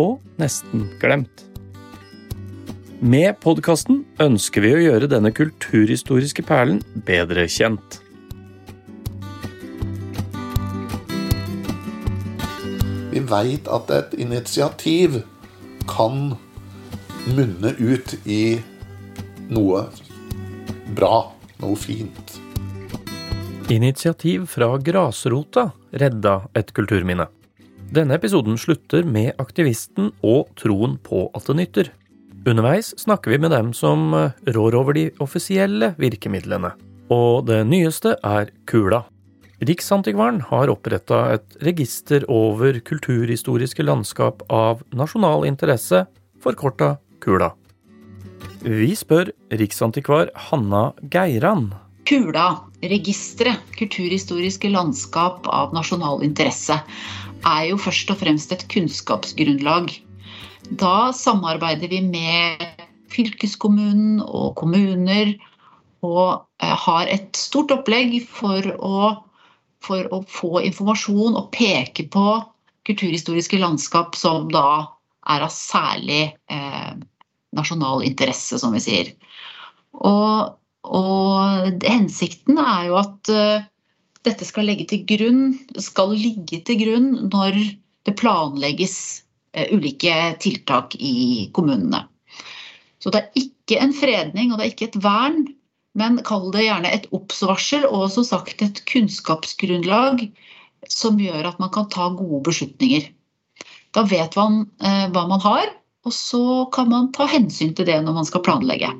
og nesten glemt. Med podkasten ønsker vi å gjøre denne kulturhistoriske perlen bedre kjent. Vi veit at et initiativ kan munne ut i noe bra, noe fint. Initiativ fra grasrota redda et kulturminne. Denne episoden slutter med aktivisten og troen på at det nytter. Underveis snakker vi med dem som eh, rår over de offisielle virkemidlene. Og det nyeste er Kula. Riksantikvaren har oppretta et register over kulturhistoriske landskap av nasjonal interesse, forkorta Kula. Vi spør riksantikvar Hanna Geiran Kula, registeret Kulturhistoriske landskap av nasjonal interesse, er jo først og fremst et kunnskapsgrunnlag. Da samarbeider vi med fylkeskommunen og kommuner og eh, har et stort opplegg for å, for å få informasjon og peke på kulturhistoriske landskap som da er av særlig eh, nasjonal interesse, som vi sier. Og og hensikten er jo at uh, dette skal, til grunn, skal, ligge til grunn når det planlegges uh, ulike tiltak i kommunene. Så det er ikke en fredning og det er ikke et vern, men kall det gjerne et obs-varsel og som sagt et kunnskapsgrunnlag som gjør at man kan ta gode beslutninger. Da vet man uh, hva man har, og så kan man ta hensyn til det når man skal planlegge.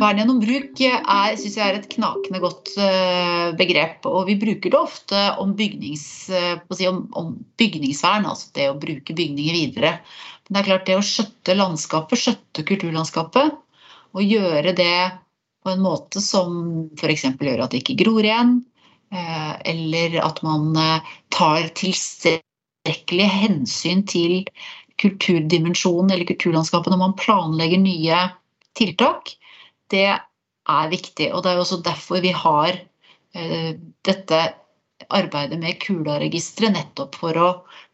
Vern gjennom bruk syns jeg er et knakende godt uh, begrep. Og vi bruker det ofte om, bygnings, uh, si, om, om, bygningsvern, altså det å bruke bygninger videre. Men det er klart det å skjøtte landskapet, skjøtte kulturlandskapet, og gjøre det på en måte som f.eks. gjør at det ikke gror igjen, uh, eller at man tar tilstrekkelig hensyn til kulturdimensjonen eller kulturlandskapet når man planlegger nye tiltak det er viktig. Og det er også derfor vi har eh, dette arbeidet med Kula-registeret, nettopp for å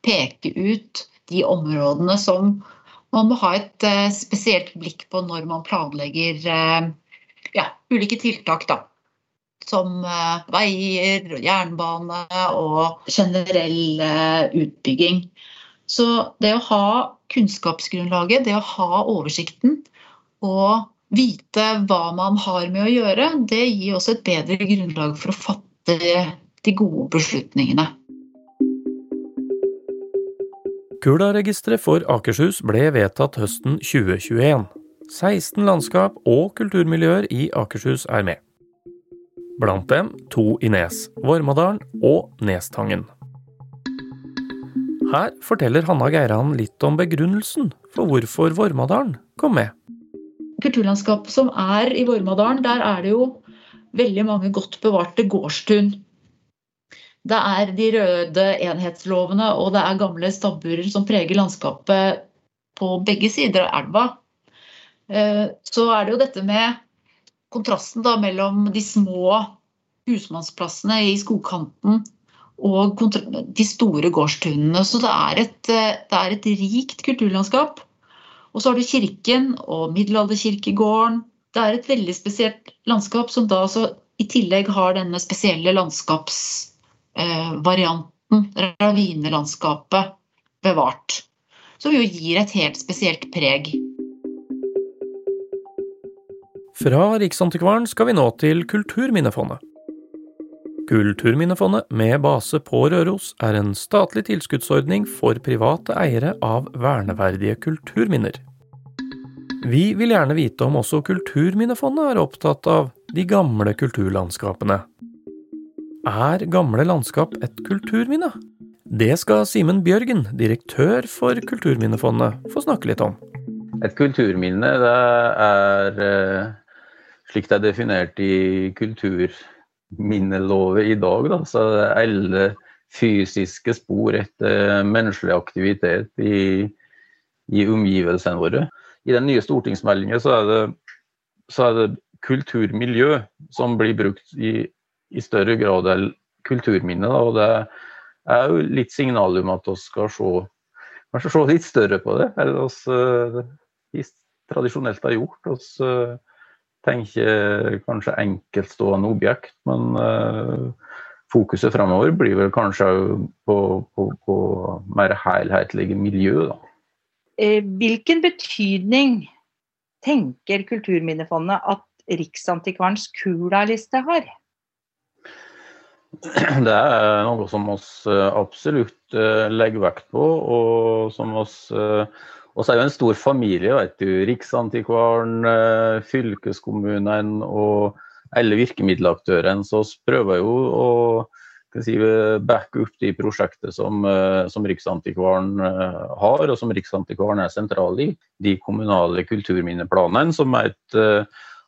peke ut de områdene som man må ha et eh, spesielt blikk på når man planlegger eh, ja, ulike tiltak. da som veier, jernbane og generell utbygging. Så det å ha kunnskapsgrunnlaget, det å ha oversikten og vite hva man har med å gjøre, det gir også et bedre grunnlag for å fatte de gode beslutningene. Kula-registeret for Akershus ble vedtatt høsten 2021. 16 landskap og kulturmiljøer i Akershus er med. Blant dem to i Nes, Vormadalen og Nestangen. Her forteller Hanna Geiran litt om begrunnelsen for hvorfor Vormadalen kom med kulturlandskapet som er i Vormadalen, der er det jo veldig mange godt bevarte gårdstun. Det er de røde enhetslovene og det er gamle stabburer som preger landskapet på begge sider av elva. Eh, så er det jo dette med kontrasten da mellom de små husmannsplassene i skogkanten og de store gårdstunene. Så det er et, eh, det er et rikt kulturlandskap. Og så har du kirken og middelalderkirkegården. Det er et veldig spesielt landskap som da i tillegg har denne spesielle landskapsvarianten, eh, ravinelandskapet, bevart. Som jo gir et helt spesielt preg. Fra Riksantikvaren skal vi nå til Kulturminnefondet. Kulturminnefondet med base på Røros er en statlig tilskuddsordning for private eiere av verneverdige kulturminner. Vi vil gjerne vite om også Kulturminnefondet er opptatt av de gamle kulturlandskapene. Er gamle landskap et kulturminne? Det skal Simen Bjørgen, direktør for Kulturminnefondet, få snakke litt om. Et kulturminne det er eh, slik det er definert i kulturminneloven i dag. Da. Så alle fysiske spor etter menneskelig aktivitet i, i omgivelsene våre. I den nye stortingsmeldingen så er det, så er det kulturmiljø som blir brukt i, i større grad enn kulturminne. Da, og det er jo litt signal om at vi skal se, kanskje se litt større på det enn vi uh, tradisjonelt har gjort. Vi uh, tenker kanskje enkeltstående objekt, men uh, fokuset fremover blir vel kanskje på, på, på mer helhetlige miljø. Da. Eh, hvilken betydning tenker Kulturminnefondet at Riksantikvarens Kula-liste har? Det er noe som vi eh, absolutt legger vekt på, og som oss så er jo en stor familie, vet du. Riksantikvaren, fylkeskommunen og alle virkemiddelaktørene. Så vi prøver jo å si, backe opp de prosjektene som, som Riksantikvaren har, og som Riksantikvaren er sentral i. De kommunale kulturminneplanene, som er et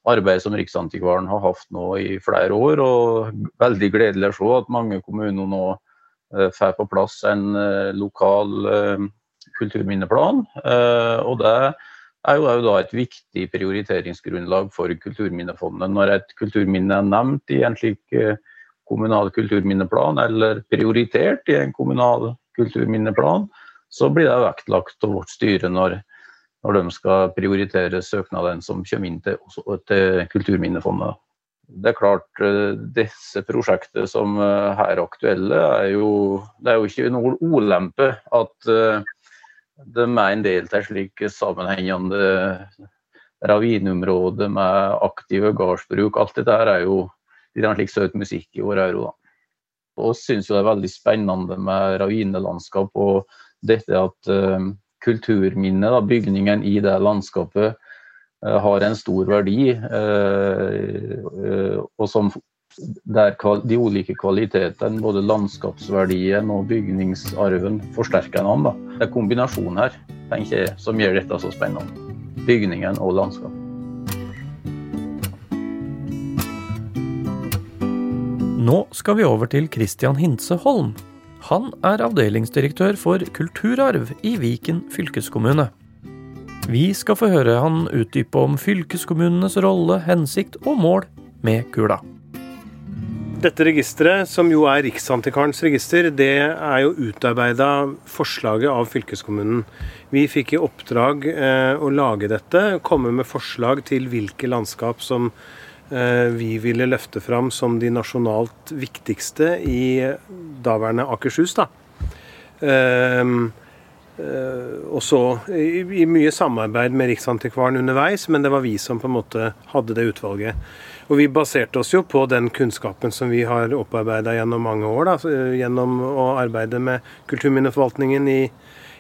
arbeid som Riksantikvaren har hatt nå i flere år. og Veldig gledelig å se at mange kommuner nå eh, får på plass en eh, lokal eh, kulturminneplan. og Det er jo da et viktig prioriteringsgrunnlag for Kulturminnefondet. Når et kulturminne er nevnt i en slik kommunal kulturminneplan, eller prioritert i en kommunal kulturminneplan, så blir det vektlagt av vårt styre når når de skal prioritere søknadene som kommer inn til, til Kulturminnefondet. Det er klart, eh, disse prosjektene som eh, her er aktuelle, er jo, det er jo ikke noen ulempe at eh, de er en del av slik sammenhengende ravineområde med aktive gårdsbruk. Alt dette er jo litt slik søt musikk i våre ører. Og syns det er veldig spennende med ravinelandskap og dette at kulturminnet, da, bygningen i det landskapet, eh, har en stor verdi. Eh, og som der de ulike kvalitetene, både landskapsverdien og bygningsarven, forsterker hverandre. Det er kombinasjonen her tenker jeg, som gjør dette så spennende. Bygningen og landskap. Nå skal vi over til Christian Hintze Holm, han er avdelingsdirektør for kulturarv i Viken fylkeskommune. Vi skal få høre han utdype om fylkeskommunenes rolle, hensikt og mål med kula. Dette registeret, som jo er Riksantikvarens register, det er jo utarbeida forslaget av fylkeskommunen. Vi fikk i oppdrag eh, å lage dette, komme med forslag til hvilke landskap som Eh, vi ville løfte fram som de nasjonalt viktigste i daværende Akershus. da. Uh, og så i, i, mye samarbeid med Riksantikvaren underveis, men det var vi som på en måte hadde det utvalget. Og vi baserte oss jo på den kunnskapen som vi har opparbeida gjennom mange år, da, gjennom å arbeide med kulturminneforvaltningen i,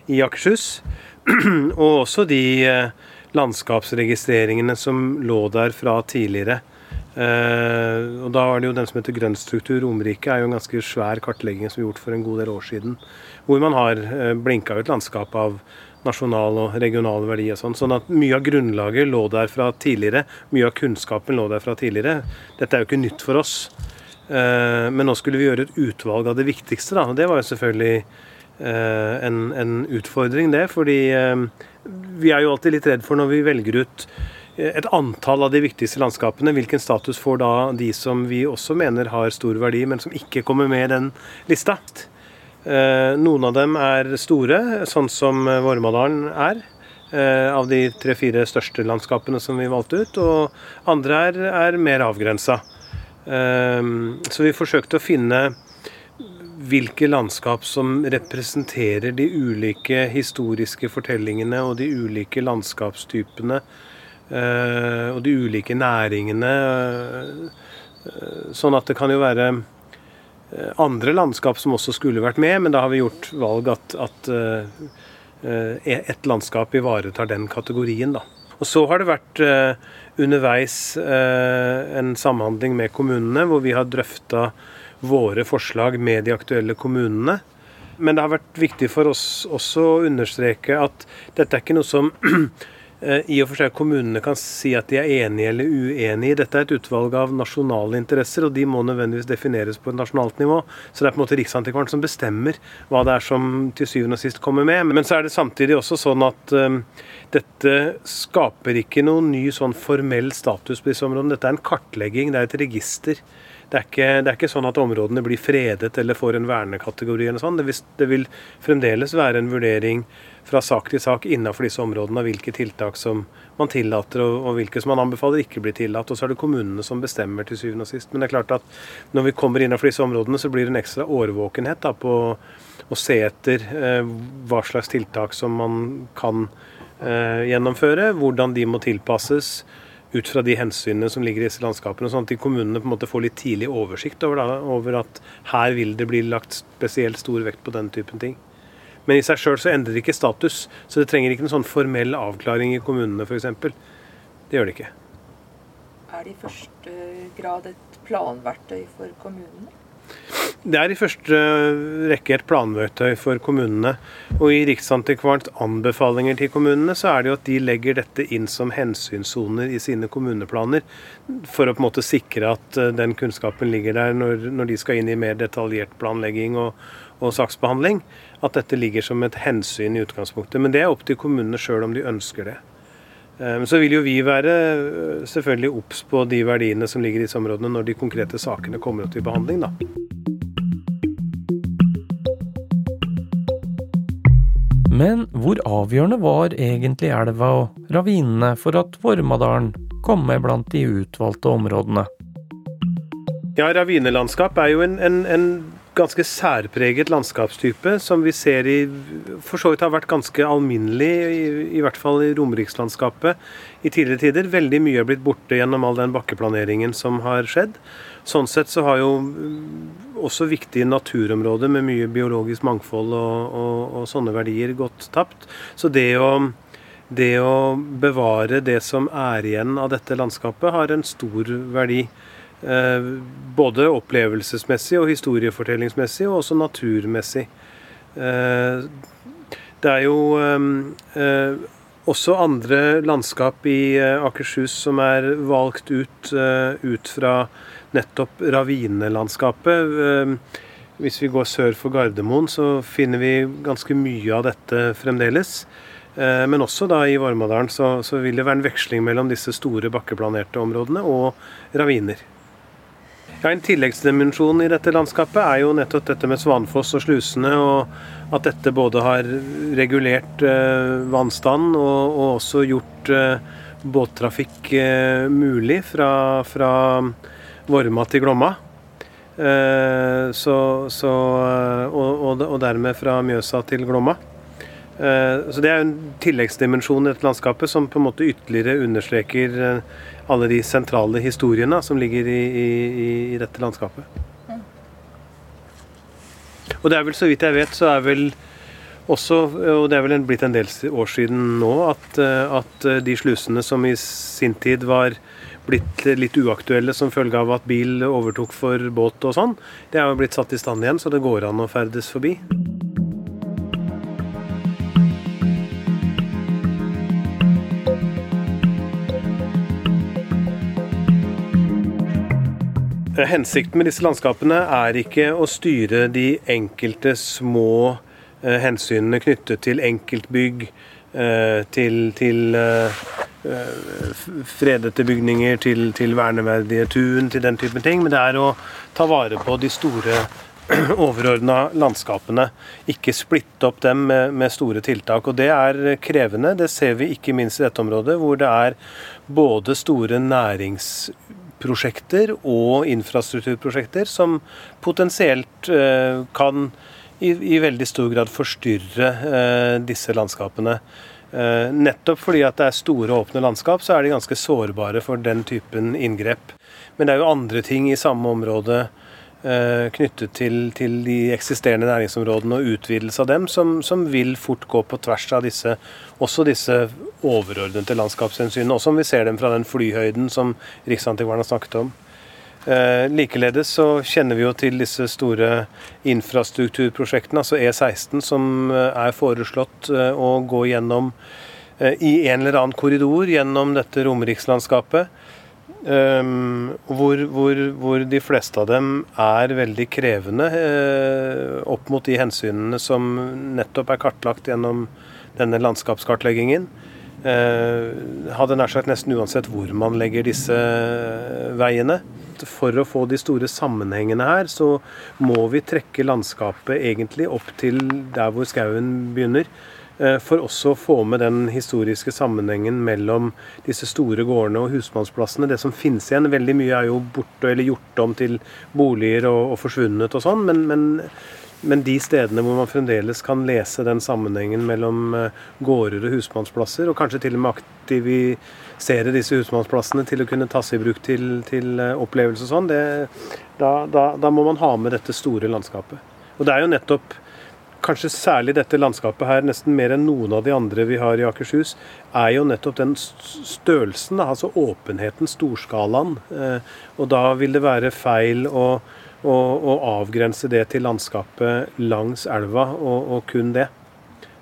i Akershus. og også de uh, landskapsregistreringene som lå der fra tidligere. Uh, og Da var det jo den som heter Grønn struktur Romerike, er jo en ganske svær kartlegging som er gjort for en god del år siden. Hvor man har eh, blinka ut landskap av nasjonal og regional verdi og sånn. Sånn at mye av grunnlaget lå der fra tidligere. Mye av kunnskapen lå der fra tidligere. Dette er jo ikke nytt for oss. Uh, men nå skulle vi gjøre et utvalg av det viktigste, da. Og det var jo selvfølgelig uh, en, en, utfordring, det. Fordi vi er jo alltid litt redd for når vi velger ut et antall av de viktigste landskapene. Hvilken status får da de som vi også mener har stor verdi, men som ikke kommer med i den lista? Eh, noen av dem er store, sånn som Vormadalen er. Eh, av de tre-fire største landskapene som vi valgte ut. Og andre er, er mer avgrensa. Eh, så vi forsøkte å finne hvilke landskap som representerer de ulike historiske fortellingene og de ulike landskapstypene Eh, og de ulike næringene. Eh, sånn at det kan jo være eh, andre landskap som også skulle vært med, men da har vi gjort valg at, at e-, ett landskap ivaretar den kategorien. da. Og Så har det vært underveis en samhandling med kommunene, hvor vi har drøfta våre forslag med de aktuelle kommunene. Men det har vært viktig for oss også å understreke at dette er ikke noe som Eh, i og for seg kommunene kan si at de er enige eller uenige. Dette er et utvalg av nasjonale interesser, og de må nødvendigvis defineres på et nasjonalt nivå. Så det er på en måte Riksantikvaren som bestemmer hva det er som til syvende og sist kommer med. Men så er det samtidig også sånn at um, dette skaper ikke noen ny sånn formell status på disse områdene. Dette er en kartlegging, det er et register. Det er, ikke, det er, ikke, sånn at områdene blir fredet eller får en vernekategori. eller sånn. Det vil, det vil fremdeles være en vurdering fra sak til sak innenfor disse områdene av hvilke tiltak som man tillater og, og, hvilke som man anbefaler ikke blir tillatt. Og så er det kommunene som bestemmer til syvende og sist. Men det er klart at når vi kommer innenfor disse områdene, så blir det en ekstra årvåkenhet da, på å se etter eh, hva slags tiltak som man kan eh, gjennomføre, hvordan de må tilpasses ut fra de hensynene som ligger i disse landskapene, sånn at de kommunene på en måte får litt tidlig oversikt over, da, over at her vil det bli lagt spesielt stor vekt på den typen ting. Men i seg sjøl så endrer det ikke status. Så det trenger ikke noen sånn formell avklaring i kommunene f.eks. Det gjør det ikke. Er det i første grad et planverktøy for kommunene? Det er i første rekke et planverktøy for kommunene. Og i Riksantikvarens anbefalinger til kommunene, så er det jo at de legger dette inn som hensynssoner i sine kommuneplaner. For å på en måte sikre at eh, den kunnskapen ligger der når, når de skal inn i mer detaljert planlegging og, og saksbehandling, at dette ligger som et hensyn i utgangspunktet. Men det er opp til kommunene sjøl om de ønsker det. Eh, så vil jo vi være eh, selvfølgelig obs på de verdiene som ligger i disse områdene når de konkrete sakene kommer opp til behandling. da. Men hvor avgjørende var egentlig elva og ravinene for at Vormadalen kom med blant de utvalgte områdene? Ja, Ravinelandskap er jo en, en, en ganske særpreget landskapstype som vi ser i For så vidt har vært ganske alminnelig, i, i hvert fall i romerikslandskapet i tidligere tider. Veldig mye er blitt borte gjennom all den bakkeplaneringen som har skjedd. Sånn sett så har jo mm, også viktige naturområder med mye biologisk mangfold og, og, og sånne verdier gått tapt. Så det å det å bevare det som er igjen av dette landskapet, har en stor verdi. Eh, både opplevelsesmessig og historiefortellingsmessig, og også naturmessig. Eh, det er jo eh, også andre landskap i Akershus som er valgt ut ut fra nettopp ravinelandskapet. Hvis vi går sør for Gardermoen, så finner vi ganske mye av dette fremdeles. Men også da i Vormadalen så, så vil det være en veksling mellom disse store bakkeplanerte områdene og raviner. Ja, En tilleggsdimensjon i dette landskapet er jo nettopp dette med Svanfoss og slusene, og at dette både har regulert eh, vannstand og, og, også gjort eh, båttrafikk eh, mulig fra, fra Vorma til Glomma. Eh, så, så, eh, og, og, og, dermed fra Mjøsa til Glomma. Eh, så Det er en tilleggsdimensjon i dette landskapet som på en måte ytterligere understreker alle de sentrale historiene som ligger i, i, i dette landskapet. Mm. Og det er vel, så vidt jeg vet, så er vel også, og det er vel blitt en del år siden nå, at, at de slusene som i sin tid var blitt litt uaktuelle som følge av at bil overtok for båt og sånn, det er jo blitt satt i stand igjen, så det går an å ferdes forbi. Hensikten med disse landskapene er ikke å styre de enkelte små eh, hensynene knyttet til enkeltbygg, eh, til, til eh, fredete bygninger, til, til, verneverdige tun, til den typen ting. Men det er å ta vare på de store overordna landskapene. Ikke splitte opp dem med, med, store tiltak. Og det er krevende. Det ser vi ikke minst i dette området, hvor det er både store nærings prosjekter og infrastrukturprosjekter som potensielt eh, kan i, i, veldig stor grad forstyrre eh, disse landskapene. Eh, nettopp fordi at det er store, åpne landskap, så er de ganske sårbare for den typen inngrep. Men det er jo andre ting i samme område knyttet til, til, de eksisterende næringsområdene og utvidelse av dem, som, som, vil fort gå på tvers av disse, også disse overordnede landskapshensynene. Også om vi ser dem fra den flyhøyden som Riksantikvaren har snakket om. Eh, likeledes så kjenner vi jo til disse store infrastrukturprosjektene, altså E16, som eh, er foreslått eh, å gå gjennom eh, i en eller annen korridor gjennom dette romerikslandskapet. Um, hvor, hvor, hvor, de fleste av dem er veldig krevende uh, opp mot de hensynene som nettopp er kartlagt gjennom denne landskapskartleggingen. Uh, hadde nær sagt nesten uansett hvor man legger disse veiene. For å få de store sammenhengene her, så må vi trekke landskapet egentlig opp til der hvor skauen begynner. Eh, for også å få med den historiske sammenhengen mellom disse store gårdene og husmannsplassene. Det som finnes igjen, veldig mye er jo borte eller gjort om til boliger og, og forsvunnet og sånn, men, men, men, de stedene hvor man fremdeles kan lese den sammenhengen mellom eh, gårder og husmannsplasser, og kanskje til og med aktivisere disse husmannsplassene til å kunne tas i bruk til, til eh, opplevelse og sånn, da, da, da må man ha med dette store landskapet. Og det er jo nettopp kanskje særlig dette landskapet her, nesten mer enn noen av de andre vi har i Akershus, er jo nettopp den størrelsen, altså åpenheten, storskalaen. Eh, og da vil det være feil å, å, å avgrense det til landskapet langs elva, og, og, kun det.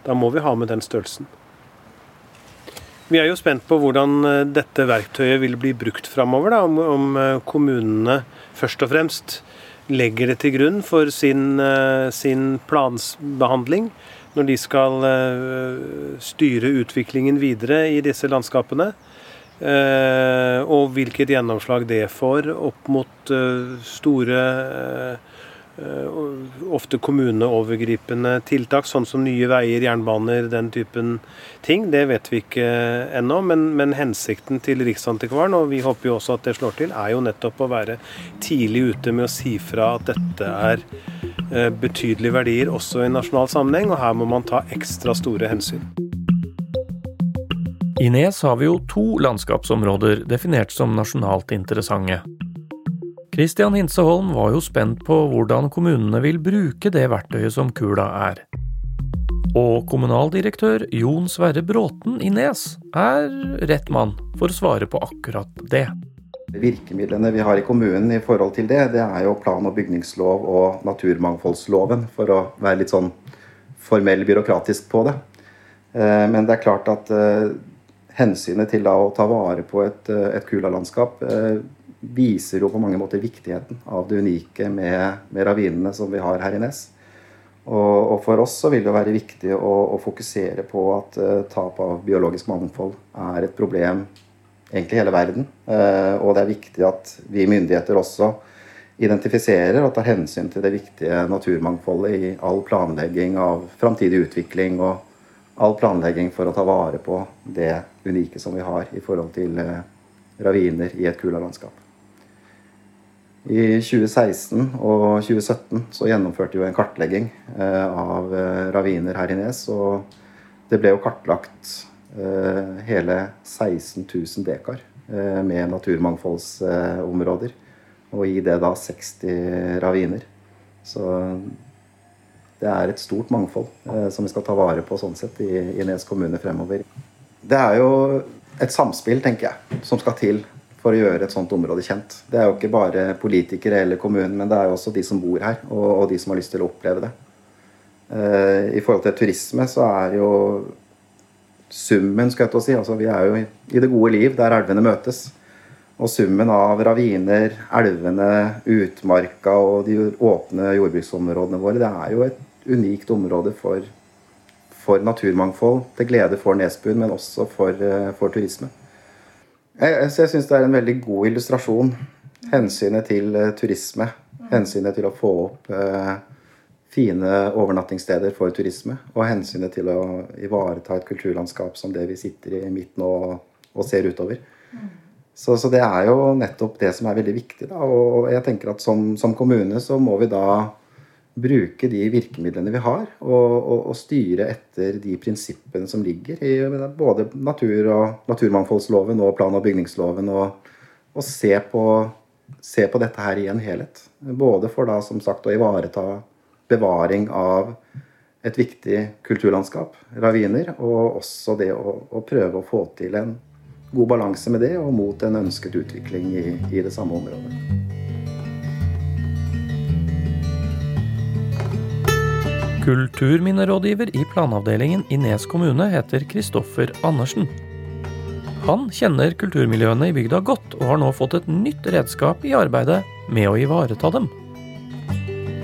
Da må vi ha med den størrelsen. Vi er jo spent på hvordan eh, dette verktøyet vil bli brukt framover. Om, om eh, kommunene først og fremst legger det til grunn for sin, eh, sin plansbehandling når de skal eh, styre utviklingen videre i disse landskapene. Eh, og hvilket gjennomslag det får opp mot store ofte kommuneovergripende tiltak, sånn som nye veier, jernbaner, den typen ting. Det vet vi ikke ennå, men, men, hensikten til Riksantikvaren, og vi håper jo også at det slår til, er jo nettopp å være tidlig ute med å si fra at dette er eh, betydelige verdier også i nasjonal sammenheng, og her må man ta ekstra store hensyn. I Nes har vi jo to landskapsområder definert som nasjonalt interessante. Christian Hinseholm var jo spent på hvordan kommunene vil bruke det verktøyet som kula er. Og kommunaldirektør Jon Sverre Bråten i Nes er rett mann for å svare på akkurat det. Virkemidlene vi har i kommunen i forhold til det, det er jo plan- og bygningslov og naturmangfoldsloven, for å være litt sånn formell byråkratisk på det. Eh, men det er klart at eh, hensynet til å ta vare på et, eh, et Kula-landskap viser jo på mange måter viktigheten av det unike med, med ravinene som vi har her i Nes. Og, og, for oss så vil det være viktig å, å fokusere på at uh, tap av biologisk mangfold er et problem egentlig i hele verden. Uh, og det er viktig at vi myndigheter også identifiserer og tar hensyn til det viktige naturmangfoldet i all planlegging av framtidig utvikling og all planlegging for å ta vare på det unike som vi har i forhold til uh, raviner i et Kula-landskap. I 2016 og 2017 så gjennomførte vi en kartlegging eh, av eh, raviner her i Nes. Og det ble jo kartlagt eh, hele 16 000 dekar med naturmangfoldsområder. Og i det da 60 raviner. Så det er et stort mangfold som vi skal ta vare på sånn sett i, i Nes kommune fremover. Det er jo et samspill, tenker jeg, som skal til for å gjøre et sånt område kjent. Det er jo ikke bare politikere eller kommunen, men det er jo også de som bor her, og, og de som har lyst til å oppleve det. Uh, I forhold til turisme så er jo summen, skal jeg til å si altså Vi er jo i det gode liv, der elvene møtes. Og summen av raviner, elvene, utmarka og de åpne jordbruksområdene våre, det er jo et unikt område for, for naturmangfold, til glede for Nesbyen, men også for, uh, for turisme. Jeg, jeg syns det er en veldig god illustrasjon. Hensynet til uh, turisme. Hensynet til å få opp uh, fine overnattingssteder for turisme. Og hensynet til å ivareta et kulturlandskap som det vi sitter i midten og, og ser utover. Så, så, det er jo nettopp det som er veldig viktig. Da. Og jeg tenker at som, som kommune så må vi da bruke de virkemidlene vi har, og, og, og, styre etter de prinsippene som ligger i både natur- og naturmangfoldsloven og plan- og bygningsloven, og, og se, på, se, på, dette her i en helhet. Både for da som sagt å ivareta bevaring av et viktig kulturlandskap, raviner, og også det å, å prøve å få til en god balanse med det, og mot en ønsket utvikling i, i det samme området. Kulturminnerådgiver i planavdelingen i Nes kommune heter Kristoffer Andersen. Han kjenner kulturmiljøene i bygda godt, og har nå fått et nytt redskap i arbeidet med å ivareta dem.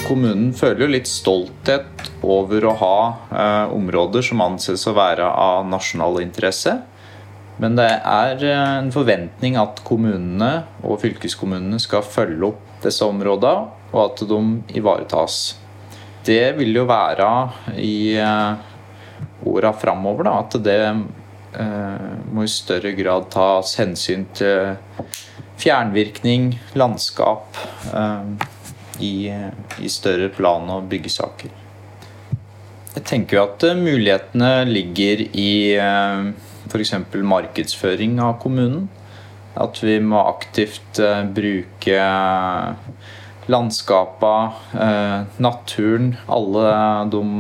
Kommunen føler jo litt stolthet over å ha eh, områder som anses å være av nasjonal interesse. Men det er eh, en forventning at kommunene og fylkeskommunene skal følge opp disse områdene, og at de ivaretas. Det vil jo være i eh, åra framover da, at det eh, må i større grad tas hensyn til fjernvirkning, landskap, eh, i, større plan- og byggesaker. Jeg tenker jo at eh, mulighetene ligger i eh, f.eks. markedsføring av kommunen. At vi må aktivt eh, bruke landskapa, naturen, alle de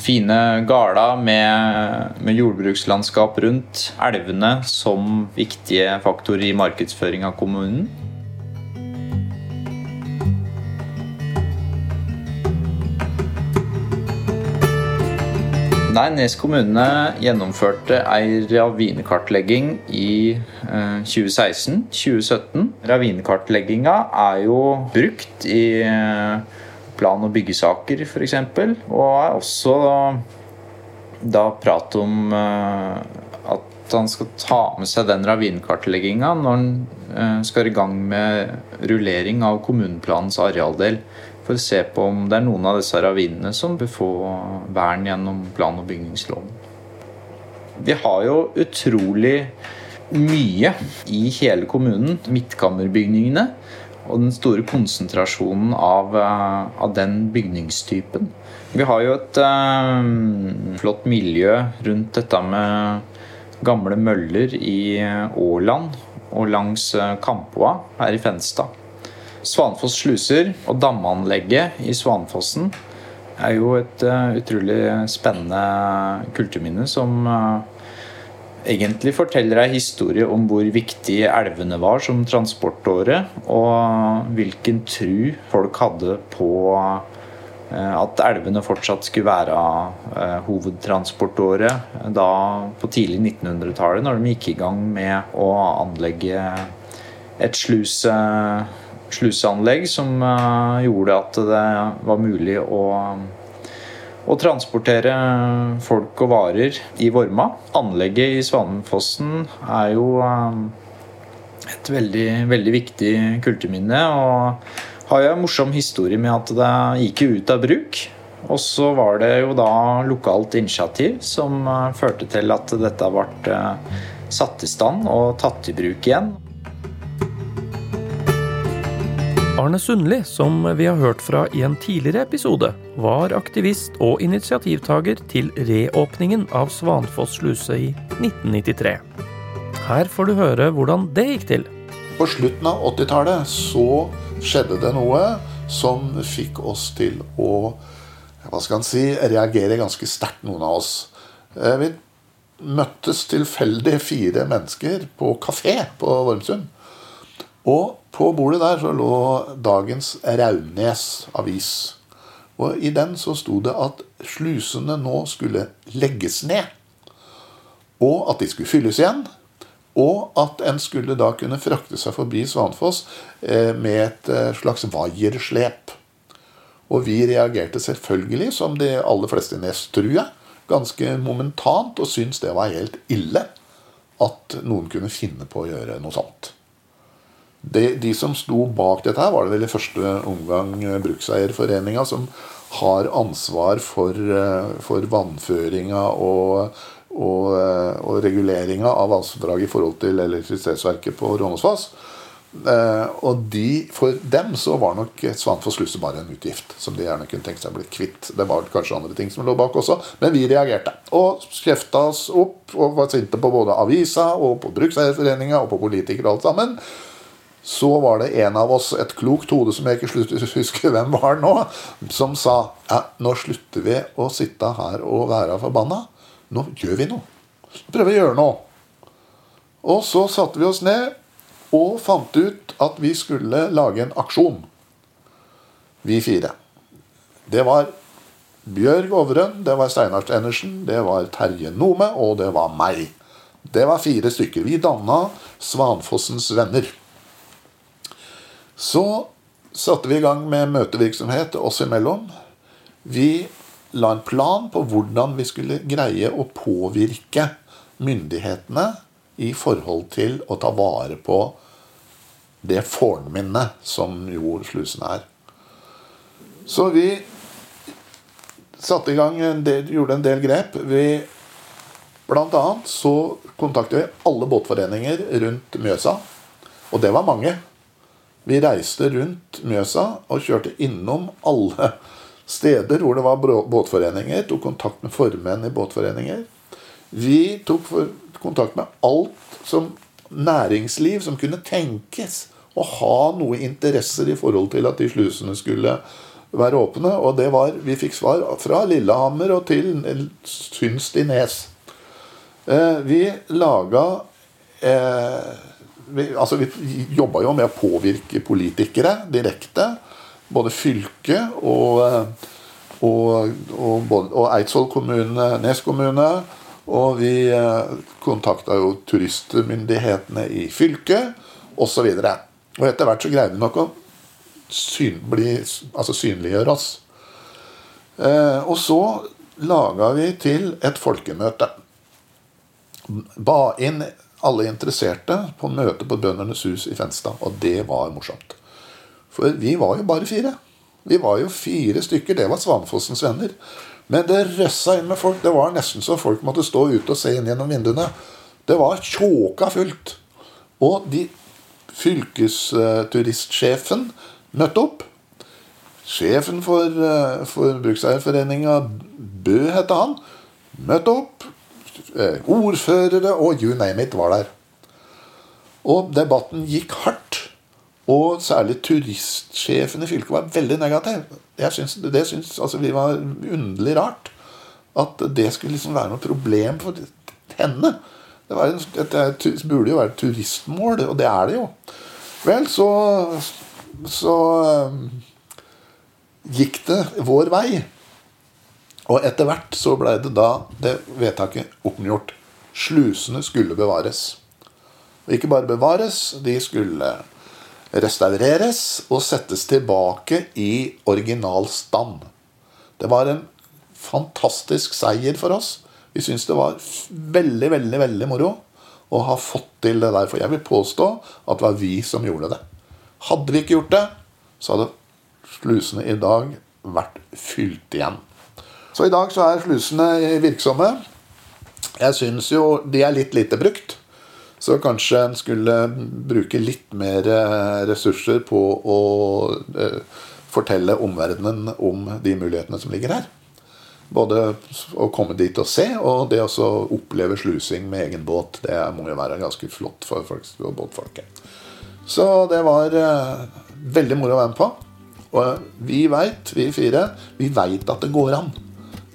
fine gårda med, med, jordbrukslandskap rundt, elvene som viktige faktorer i markedsføring av kommunen. Nes kommune gjennomførte ei ravinekartlegging i 2016-2017. Eh, Ravinekartlegginga er jo brukt i eh, plan- og byggesaker f.eks. Og er også da prat om eh, at han skal ta med seg den ravinkartlegginga når han skal i gang med rullering av kommuneplanens arealdel for å se på om det er noen av disse ravinene som bør få vern gjennom plan- og bygningsloven. Vi har jo utrolig mye i hele kommunen. Midtkammerbygningene og den store konsentrasjonen av, eh, av den bygningstypen. Vi har jo et uh, flott miljø rundt dette med gamle møller i Åland og langs Kampoa her i Fenstad. Svanfoss sluser og damanlegget i Svanfossen er jo et uh, utrolig spennende kulturminne som uh, egentlig forteller ei historie om hvor viktig elvene var som transportåre, og hvilken tru folk hadde på uh, at elvene fortsatt skulle være hovedtransportåre da på tidlig 1900-tallet, når de gikk i gang med å anlegge et sluse sluseanlegg som uh, gjorde at det var mulig å, å transportere folk og varer i Vorma. Anlegget i Svanefossen er jo uh, et veldig, veldig viktig kulturminne. Og har jo en morsom historie med at det gikk ut av bruk. Og så var det jo da lokalt initiativ som uh, førte til at dette ble satt i stand og tatt i bruk igjen. Arne Sundli, som vi har hørt fra i en tidligere episode, var aktivist og initiativtaker til reåpningen av Svanfoss sluse i 1993. Her får du høre hvordan det gikk til. På slutten av 80-tallet så skjedde det noe som fikk oss til å hva skal si, reagere ganske sterkt, noen av oss. Eh, vi møttes tilfeldig fire mennesker på kafé på Vormsund. Og på bordet der så lå dagens Raunes avis. Og i den så sto det at slusene nå skulle legges ned. Og at de skulle fylles igjen. Og at en skulle da kunne frakte seg forbi Svanfoss eh, med et eh, slags vaierslep. Og vi reagerte selvfølgelig, som de aller fleste i Nes, tror jeg, ganske momentant, og syntes det var helt ille at noen kunne finne på å gjøre noe sånt. De, de, som sto bak dette, her var det vel i første omgang eh, Brukseierforeninga, som har ansvar for, eh, for vannføringa og, og, eh, og reguleringa av vassdrag i forhold til elektrisitetsverket på Rånåsfoss. og de, for dem så var nok Svanfoss sluse bare en utgift som de gjerne kunne tenkt seg å bli kvitt. Det var kanskje andre ting som lå bak også, men vi reagerte. Og kjefta oss opp og var sinte på både avisa og på Brukseierforeninga og på politikere og alt sammen så var det en av oss, et klokt hode som jeg ikke husker hvem var nå, som sa ja, nå slutter vi å sitte her og være forbanna. Nå gjør vi noe. Nå prøver vi å gjøre noe. Og så satte vi oss ned og fant ut at vi skulle lage en aksjon. Vi fire. Det var Bjørg Overøen, det var Steinar Stenersen, det var Terje Nome, og det var meg. Det var fire stykker. Vi danna Svanfossens Venner. Så satte vi i gang med møtevirksomhet oss imellom. Vi la en plan på hvordan vi skulle greie å påvirke myndighetene i forhold til å ta vare på det fornminnet som jo slusen er. Så vi satte i gang en del, gjorde en del grep. Vi Blant annet så kontaktet vi alle båtforeninger rundt Mjøsa. Og det var mange. Vi reiste rundt Mjøsa og kjørte innom alle steder hvor det var båtforeninger. Tok kontakt med formenn i båtforeninger. Vi tok kontakt med alt som næringsliv som kunne tenkes å ha noe interesser i forhold til at de slusene skulle være åpne. Og det var, vi fikk svar fra Lillehammer og til Synst i Nes. Eh, vi laga eh, vi, altså vi jobba jo med å påvirke politikere direkte. Både fylket og, eh, og, og, og Eidsvoll kommune, Nes kommune. Og vi eh, kontakta jo turistmyndighetene i fylket osv. Og, og etter hvert så greide vi nok å syn, bli, altså synliggjøre oss. Eh, og så laga vi til et folkemøte ba inn alle interesserte på møte på Bøndernes hus i Fenstad. Og det var morsomt. For vi var jo bare fire. Vi var jo fire stykker. Det var Svanfossens venner. Men det røssa inn med folk. Det var nesten så folk måtte stå ute og se inn gjennom vinduene. Det var tjåka fullt. Og de fylkesturistsjefen møtte opp. Sjefen for, eh, for Brukseierforeninga, Bø het han, møtte opp. Eh, ordførere og you name it var der. Og debatten gikk hardt. Og særlig turistsjefen i fylket var veldig negativ. Synes, det syns altså, vi var underlig rart. At det skulle liksom være noe problem for henne. Det, en, det, burde jo være turistmål, og det er det jo. Vel, så, så um, gikk det vår vei. Og etter hvert så blei det da det vedtaket oppgjort. Slusene skulle bevares. Og ikke bare bevares, de skulle restaureres og settes tilbake i original stand. Det var en fantastisk seier for oss. Vi syntes det var veldig, veldig, veldig moro å ha fått til det der. For jeg vil påstå at det var vi som gjorde det. Hadde vi ikke gjort det, så hadde slusene i dag vært fylt igjen. Så i dag så er slusene virksomme. Jeg syns jo de er litt lite brukt. Så kanskje en skulle bruke litt mer eh, ressurser på å eh, fortelle omverdenen om de mulighetene som ligger her. Både å komme dit og se, og det å oppleve slusing med egen båt. Det må jo være ganske flott for folk, båtfolket. Så det var eh, veldig moro å være med på. Og vi veit, vi fire, vi veit at det går an.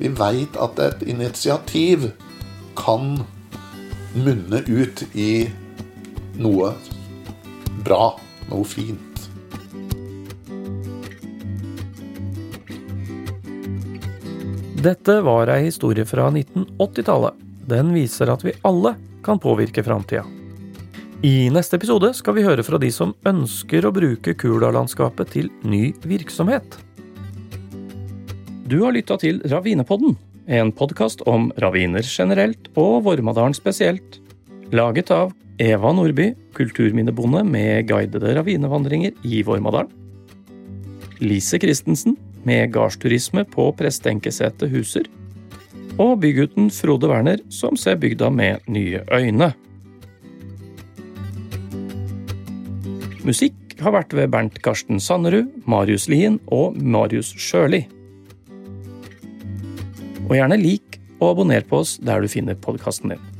Vi veit at et initiativ kan munne ut i noe bra, noe fint. Dette var ei historie fra 1980-tallet. Den viser at vi alle kan påvirke framtida. I neste episode skal vi høre fra de som ønsker å bruke Kula-landskapet til ny virksomhet. Du har lytta til Ravinepodden, en podkast om raviner generelt og Vormadalen spesielt. Laget av Eva Nordby, kulturminnebonde med guidede ravinevandringer i Vormadalen. Lise Christensen, med gardsturisme på Prestenkesetet Huser. Og bygutten Frode Werner, som ser bygda med nye øyne. Musikk har vært ved Bernt Karsten Sannerud, Marius Lien og Marius Sjøli. Og gjerne lik og abonner på oss der du finner podkasten din.